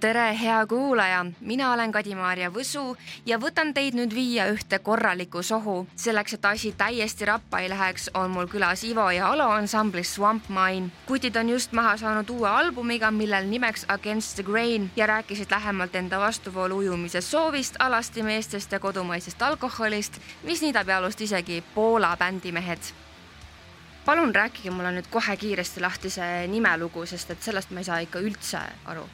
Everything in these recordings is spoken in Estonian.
tere, hea kuulaja, mina olen Kadi-Maarja Võsu ja võtan teid nüüd viia ühte korralikku sohu. selleks, et asi täiesti rappa ei läheks, on mul külas Ivo ja Alo ansamblist Swamp Mine. kutid on just maha saanud uue albumiga, millel nimeks Against the Grain ja rääkisid lähemalt enda vastuvoolu ujumise soovist, alastimeestest ja kodumaisest alkoholist, mis niidab jalust isegi Poola bändimehed palun rääkige mulle nüüd kohe kiiresti lahti see nimelugu, sest et sellest ma ei saa ikka üldse aru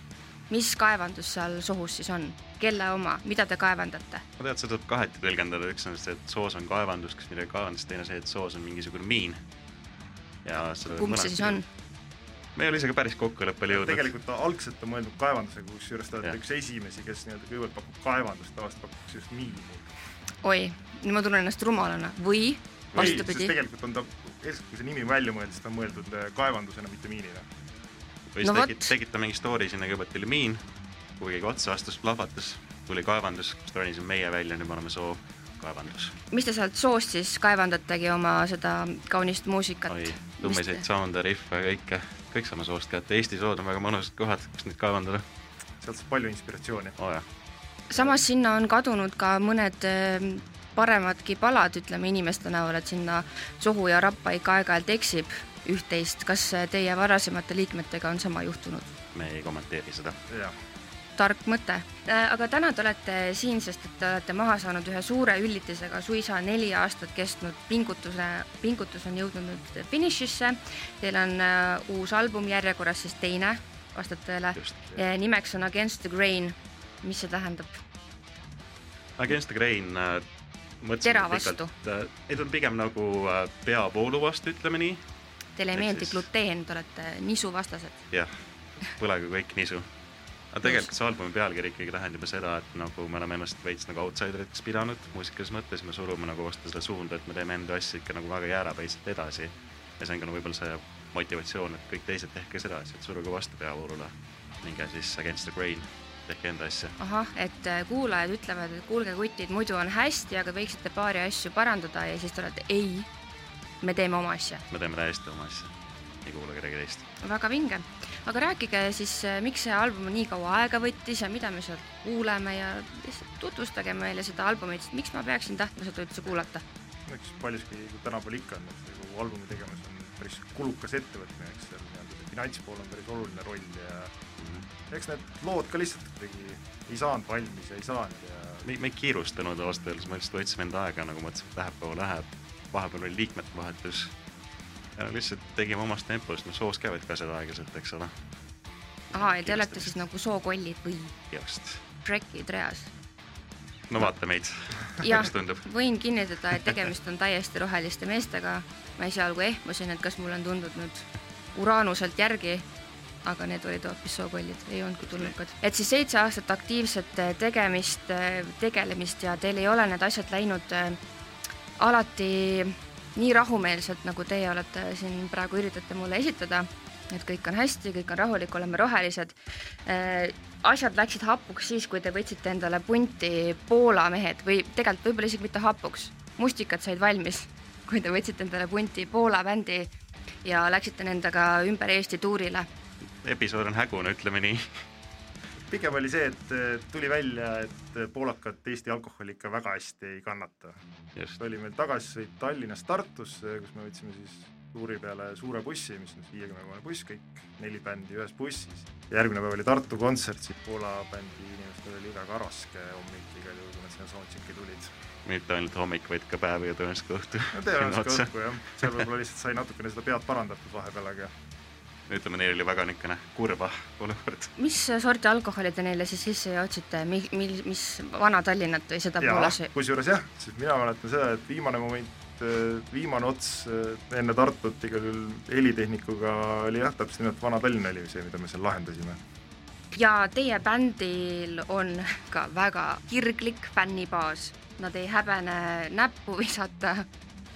mis kaevandus seal sohus siis on, kelle oma, mida te kaevandate? ma tean, seda tuleb kaheti tõlgendada, üks on see, et soos on kaevandus, kes midagi kaevandas, teine see, et soos on mingisugune miin. ja selle kumb see siis on? me ei ole isegi päris kokkuleppele jõudnud. tegelikult algselt on mõeldud kaevandusega, kusjuures te olete üks esimesi, kes nii-öelda kõigepealt pakub kaevandust, tavaliselt pakutakse just miini. oi, nüüd ma tunnen ennast rumalana või vastupidi. tegelikult on ta, kui see nimi välja mõeldi, siis ta on mõeldud äh, kaevandusena, mitte miinina või siis no tegid, tegid ta mingi story sinna, kõigepealt oli miin, kui keegi otsa astus, plahvatas, tuli kaevandus, siis ronisime meie välja, nüüd me oleme soo kaevandus. mis te sealt soost siis kaevandategi oma seda kaunist muusikat? oi, tummiseid sound'e, rihve, kõike, kõik saame soost kätte, Eesti sood on väga mõnusad kohad, kus neid kaevandada. sealt saab palju inspiratsiooni oh,. samas sinna on kadunud ka mõned ehm, paremadki palad, ütleme inimeste näol, et sinna Sohu ja Rappa ikka aeg-ajalt eksib üht-teist, kas teie varasemate liikmetega on sama juhtunud? me ei kommenteeri seda. tark mõte, äh, aga täna te olete siin, sest et te olete maha saanud ühe suure üllitisega, suisa neli aastat kestnud pingutuse, pingutus on jõudnud nüüd finišisse. Teil on uh, uus album järjekorras siis teine, vastab tõele. nimeks on Against the Grain, mis see tähendab? Against the Grain uh, tera vastu? ei, ta on pigem nagu peavoolu vastu, ütleme nii Teile ei meeldi siis... gluteen, te olete nisuvastased. jah, põlegu kõik nisu. aga tegelikult see albumi pealkiri ikkagi tähendab seda, et nagu me oleme ennast veits nagu outsideriteks pidanud muusikalises mõttes, me surume nagu vastu seda suunda, et me teeme enda asja ikka nagu väga jäärapäiselt edasi. ja see on ka nagu võib-olla see motivatsioon, et kõik teised tehke sedasi, et suruge vastu peavoolule. minge siis against the grain tehke enda asja. ahah, et äh, kuulajad ütlevad, et kuulge kutid, muidu on hästi, aga võiksite paari asju parandada ja siis te olete ei me teeme oma asja. me teeme täiesti oma asja, ei kuula kedagi teist. väga vinge, aga rääkige siis, äh, miks see album nii kaua aega võttis ja mida me sealt kuuleme ja lihtsalt tutvustage meile seda albumit, miks ma peaksin tahtma seda üldse kuulata? eks paljuski tänapäeval ikka on, et kogu albumi tegemas on päris kulukas ettevõtmine, eks seal nii-öelda see finantspool on päris oluline roll ja mm. eks need lood ka lihtsalt kuidagi ei saanud valmis ja ei saanud ja me, me ei kiirustanud ausalt öeldes, me lihtsalt võtsime enda aega, nagu mõtlesime, et läheb kaua läheb vahepeal oli liikmete vahetus. ja lihtsalt tegime omas tempos, noh soos käivad ka seda aeglaselt, eks ole. ahah, ja te olete siis nagu sookollid või? just. trekid reas? no vaata meid jah, võin kinnitada, et tegemist on täiesti roheliste meestega. ma esialgu ehmusin, et kas mulle on tundunud Uraanuselt järgi, aga need olid hoopis sookollid, ei olnudki tulnukad. et siis seitse aastat aktiivset tegemist, tegelemist ja teil ei ole need asjad läinud alati nii rahumeelselt, nagu teie olete siin praegu üritate mulle esitada, et kõik on hästi, kõik on rahulik, oleme rohelised. Äh, asjad läksid hapuks siis, kui te võtsite endale punti Poola mehed või tegelikult võib-olla isegi mitte hapuks, mustikad said valmis, kui te võtsite endale punti Poola bändi ja läksite nendega ümber Eesti tuurile. episood on hägune, ütleme nii pigem oli see, et tuli välja, et poolakad Eesti alkoholi ikka väga hästi ei kannata. oli meil tagasisõit Tallinnast Tartusse, kus me võtsime siis tuuri peale suure bussi, mis on viiekümne buss, kõik neli bändi ühes bussis. järgmine päev oli Tartu kontsert, siis Poola bändi inimestel oli väga raske hommik igal juhul, kui nad sinna soundcheck'i tulid. mitte ainult hommik, vaid ka päev ja tõenäoliselt ka õhtu. no tõenäoliselt ka õhtu jah, seal võib-olla lihtsalt sai natukene seda pead parandatud vahepeal, aga ütleme, neil oli väga niisugune kurva olukord. mis sorti alkoholi te neile siis sisse jootsite, mi-, mil-, mis Vana-Tallinnat või seda Poolas? kusjuures jah, sest mina mäletan seda, et viimane moment, viimane ots enne Tartut igal juhul helitehnikuga oli jah, täpselt nimelt Vana-Tallinn oli see, mida me seal lahendasime. ja teie bändil on ka väga kirglik fännibaas, nad ei häbene näppu visata,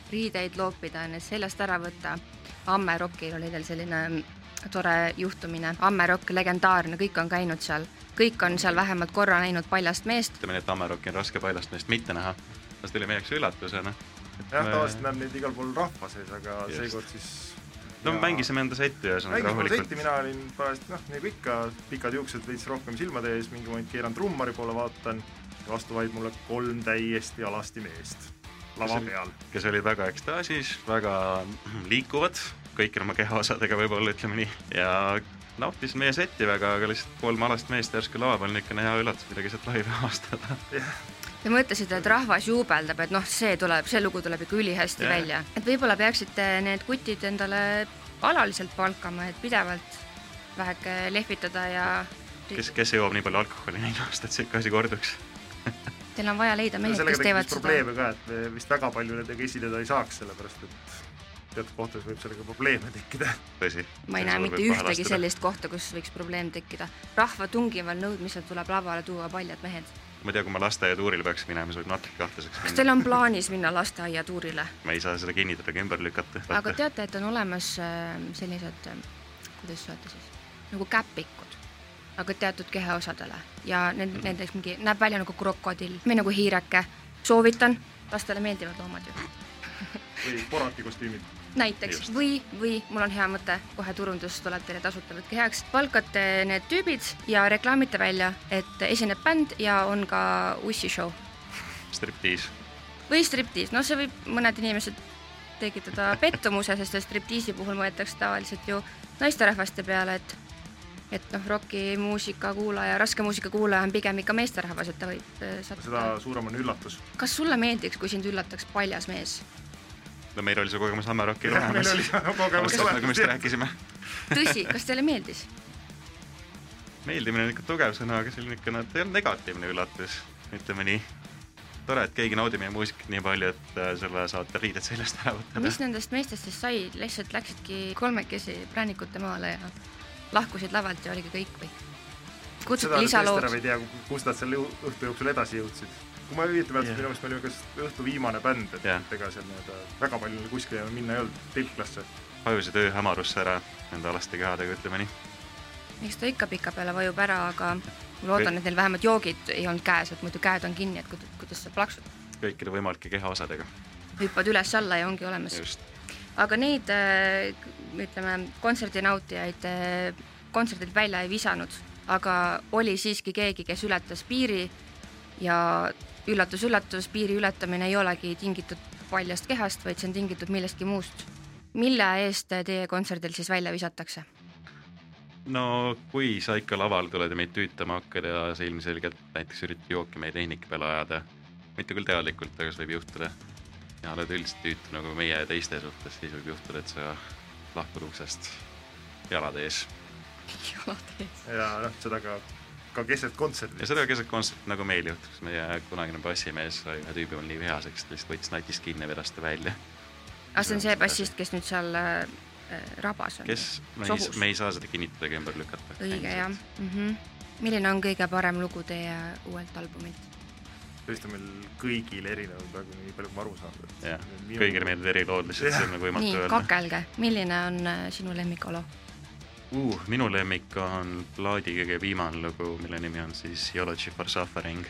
riideid loopida, ennast seljast ära võtta Amme Rockil oli teil selline tore juhtumine, Ammerokk, legendaarne, kõik on käinud seal, kõik on seal vähemalt korra näinud paljast meest. ütleme nii, et Ammerokki on raske paljast meest mitte näha, see tuli meie jaoks üllatusena. jah me..., tavaliselt näeb neid igal pool rahva sees, aga seekord siis no ja... mängisime enda setti ühesõnaga rahulikult. mina olin parajasti noh, nagu ikka, pikad juuksed veits rohkem silmade ees, mingi moment keeran trummari poole, vaatan, vastu vaid mulle kolm täiesti alasti meest lava peal. kes olid väga ekstaasis, väga liikuvad, kõikide oma kehaosadega võib-olla, ütleme nii, ja nautisin meie setti väga, aga lihtsalt kolm alast meest järsku lava peal, niisugune hea üllatus midagi sealt laivi avastada Te mõtlesite, et rahvas juubeldab, et noh, see tuleb, see lugu tuleb ikka ülihästi yeah. välja, et võib-olla peaksite need kutid endale alaliselt palkama, et pidevalt väheke lehvitada ja kes, kes jõuab nii palju alkoholi näinud aastat, et see ikka asi korduks. Teil on vaja leida mehed, kes teevad seda. probleeme ka, et me vist väga palju nendega esineda ei saaks, sellepärast et teatud kohtades võib sellega probleeme tekkida. tõsi. ma ei näe mitte ühtegi sellist kohta, kus võiks probleem tekkida. rahva tungival nõudmisel tuleb lavale tuua paljad mehed ma ei tea, kui ma lasteaiatuurile peaks minema, siis võib natuke kahtlaseks minna. kas teil on plaanis minna lasteaiatuurile? ma ei saa seda kinnitada ega ümber lükata. aga teate, et on olemas äh, sellised, äh, kuidas öelda siis, nagu käpikud, aga teatud kehaosadele ja need mm näiteks mingi, näeb välja nagu krokodill või nagu hiireke. soovitan, lastele meeldivad loomad ju või Borati kostüümid näiteks või, või mul on hea mõte, kohe turundus tuleb teile tasuta, võtke heaks, palkate need tüübid ja reklaamite välja, et esineb bänd ja on ka ussishow. striptiis. või striptiis, noh, see võib mõned inimesed tekitada pettumuse, sest striptiisi puhul mõeldakse tavaliselt ju naisterahvaste peale, et et noh, rokimuusika kuulaja, raske muusika kuulaja on pigem ikka meesterahvas, et ta võib äh, sattuda. seda suurem on üllatus. kas sulle meeldiks, kui sind üllataks paljas mees? No meil oli see kogemus Hammerocki olemas. meil oli see kogemus olemas. nagu me just rääkisime. tõsi, kas teile meeldis? meeldimine on ikka tugev sõna, aga ta ei olnud negatiivne üllatus, ütleme nii. tore, et keegi naudib meie muusikat nii palju, et äh, sulle saate riided seljast ära võtta. mis nendest meestest siis sai, lihtsalt läksidki kolmekesi präänikute maale ja lahkusid lavalt ja oligi kõik või? kutsuti lisalood. ei tea, kus nad selle õhtu jooksul edasi jõudsid kui ma õieti mäletan yeah., minu meelest me olime kas õhtu viimane bänd, et yeah. ega seal nii-öelda väga palju kuskile minna ei olnud, telklasse. vajusid ööhämarusse ära nende alaste kehadega, ütleme nii. eks ta ikka pikapeale vajub ära, aga ma loodan, et neil vähemalt joogid ei olnud käes, et muidu käed on kinni, et kuidas, kuidas sa plaksud. kõikide võimalike kehaosadega. hüppad üles-alla ja ongi olemas. aga neid äh, ütleme, kontserdinautijaid äh, kontserdilt välja ei visanud, aga oli siiski keegi, kes ületas piiri ja üllatus-üllatus, piiri ületamine ei olegi tingitud paljast kehast, vaid see on tingitud millestki muust. mille eest teie kontserdil siis välja visatakse? no kui sa ikka laval tuled ja meid tüütama hakkad ja sa ilmselgelt näiteks üritad jooki meie tehnika peale ajada, mitte küll teadlikult, aga see võib juhtuda, ja oled üldiselt tüütu nagu meie ja teiste suhtes, siis võib juhtuda, et sa lahkud uksest jalad ees. jalad ees. ja noh, seda ka ka keset kontserti. ja seda keset kontserti, nagu meil juhtus, meie kunagine bassimees sai ühe tüübi mul nii vihaseks, et lihtsalt võttis natist kinni ja vedas ta välja. aga see on see bassist, kes nüüd seal äh, rabas on? kes, me ei, me ei saa seda kinnitada ega ümber lükata. õige, jah mm. -hmm. milline on kõige parem lugu teie uuelt albumilt? vist on meil kõigil erinevad praegu, nii palju kui ma aru saan. jah, kõigile meeldivad erilood, lihtsalt see on nagu võimatu öelda. nii, kakelge, milline on äh, sinu lemmikolo? Uh,? minu lemmik on plaadi kõige viimane lugu, mille nimi on siis Eulogy for Suffering.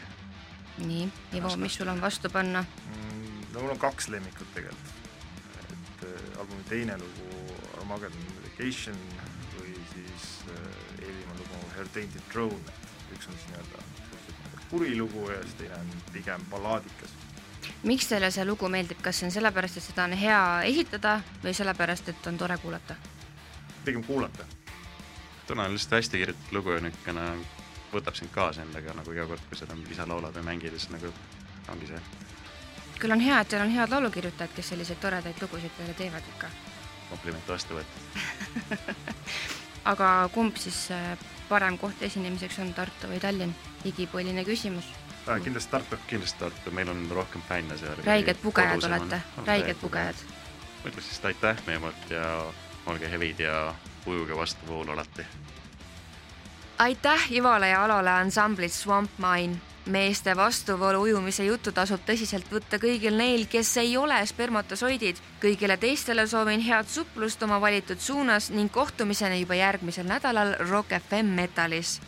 nii, Ivo, mis sul on vastu panna mm,? no mul on kaks lemmikut tegelikult. et äh, albumi teine lugu Armageddon Medication või siis äh, eelviimane lugu Her Tainted Throne, et üks on siis nii-öelda kuri lugu ja siis teine on pigem ballaadikas miks teile see lugu meeldib, kas see on sellepärast, et seda on hea esitada või sellepärast, et on tore kuulata? pigem kuulata tuna on lihtsalt hästi kirjutatud lugu ja niisugune võtab sind kaasa endaga nagu iga kord, kui seda ise laulad või mängid, siis nagu ongi see. küll on hea, et teil on head laulukirjutajad, kes selliseid toredaid lugusid teile teevad ikka. kompliment vastu võetud aga kumb siis äh, parem koht esinemiseks on, Tartu või Tallinn? igipõline küsimus ah,. kindlasti Tartu. kindlasti Tartu, meil on rohkem fänne seal. räiged pugejad olete, räiged pugejad. ma ütleks lihtsalt aitäh meie poolt ja olge hevid ja ujuge vastuvoolu alati. aitäh Ivole ja Alole ansamblit Swamp Mine. meeste vastuvoolu ujumise juttu tasub tõsiselt võtta kõigil neil, kes ei ole spermatosoidid. kõigile teistele soovin head suplust oma valitud suunas ning kohtumiseni juba järgmisel nädalal Rock FM Metalis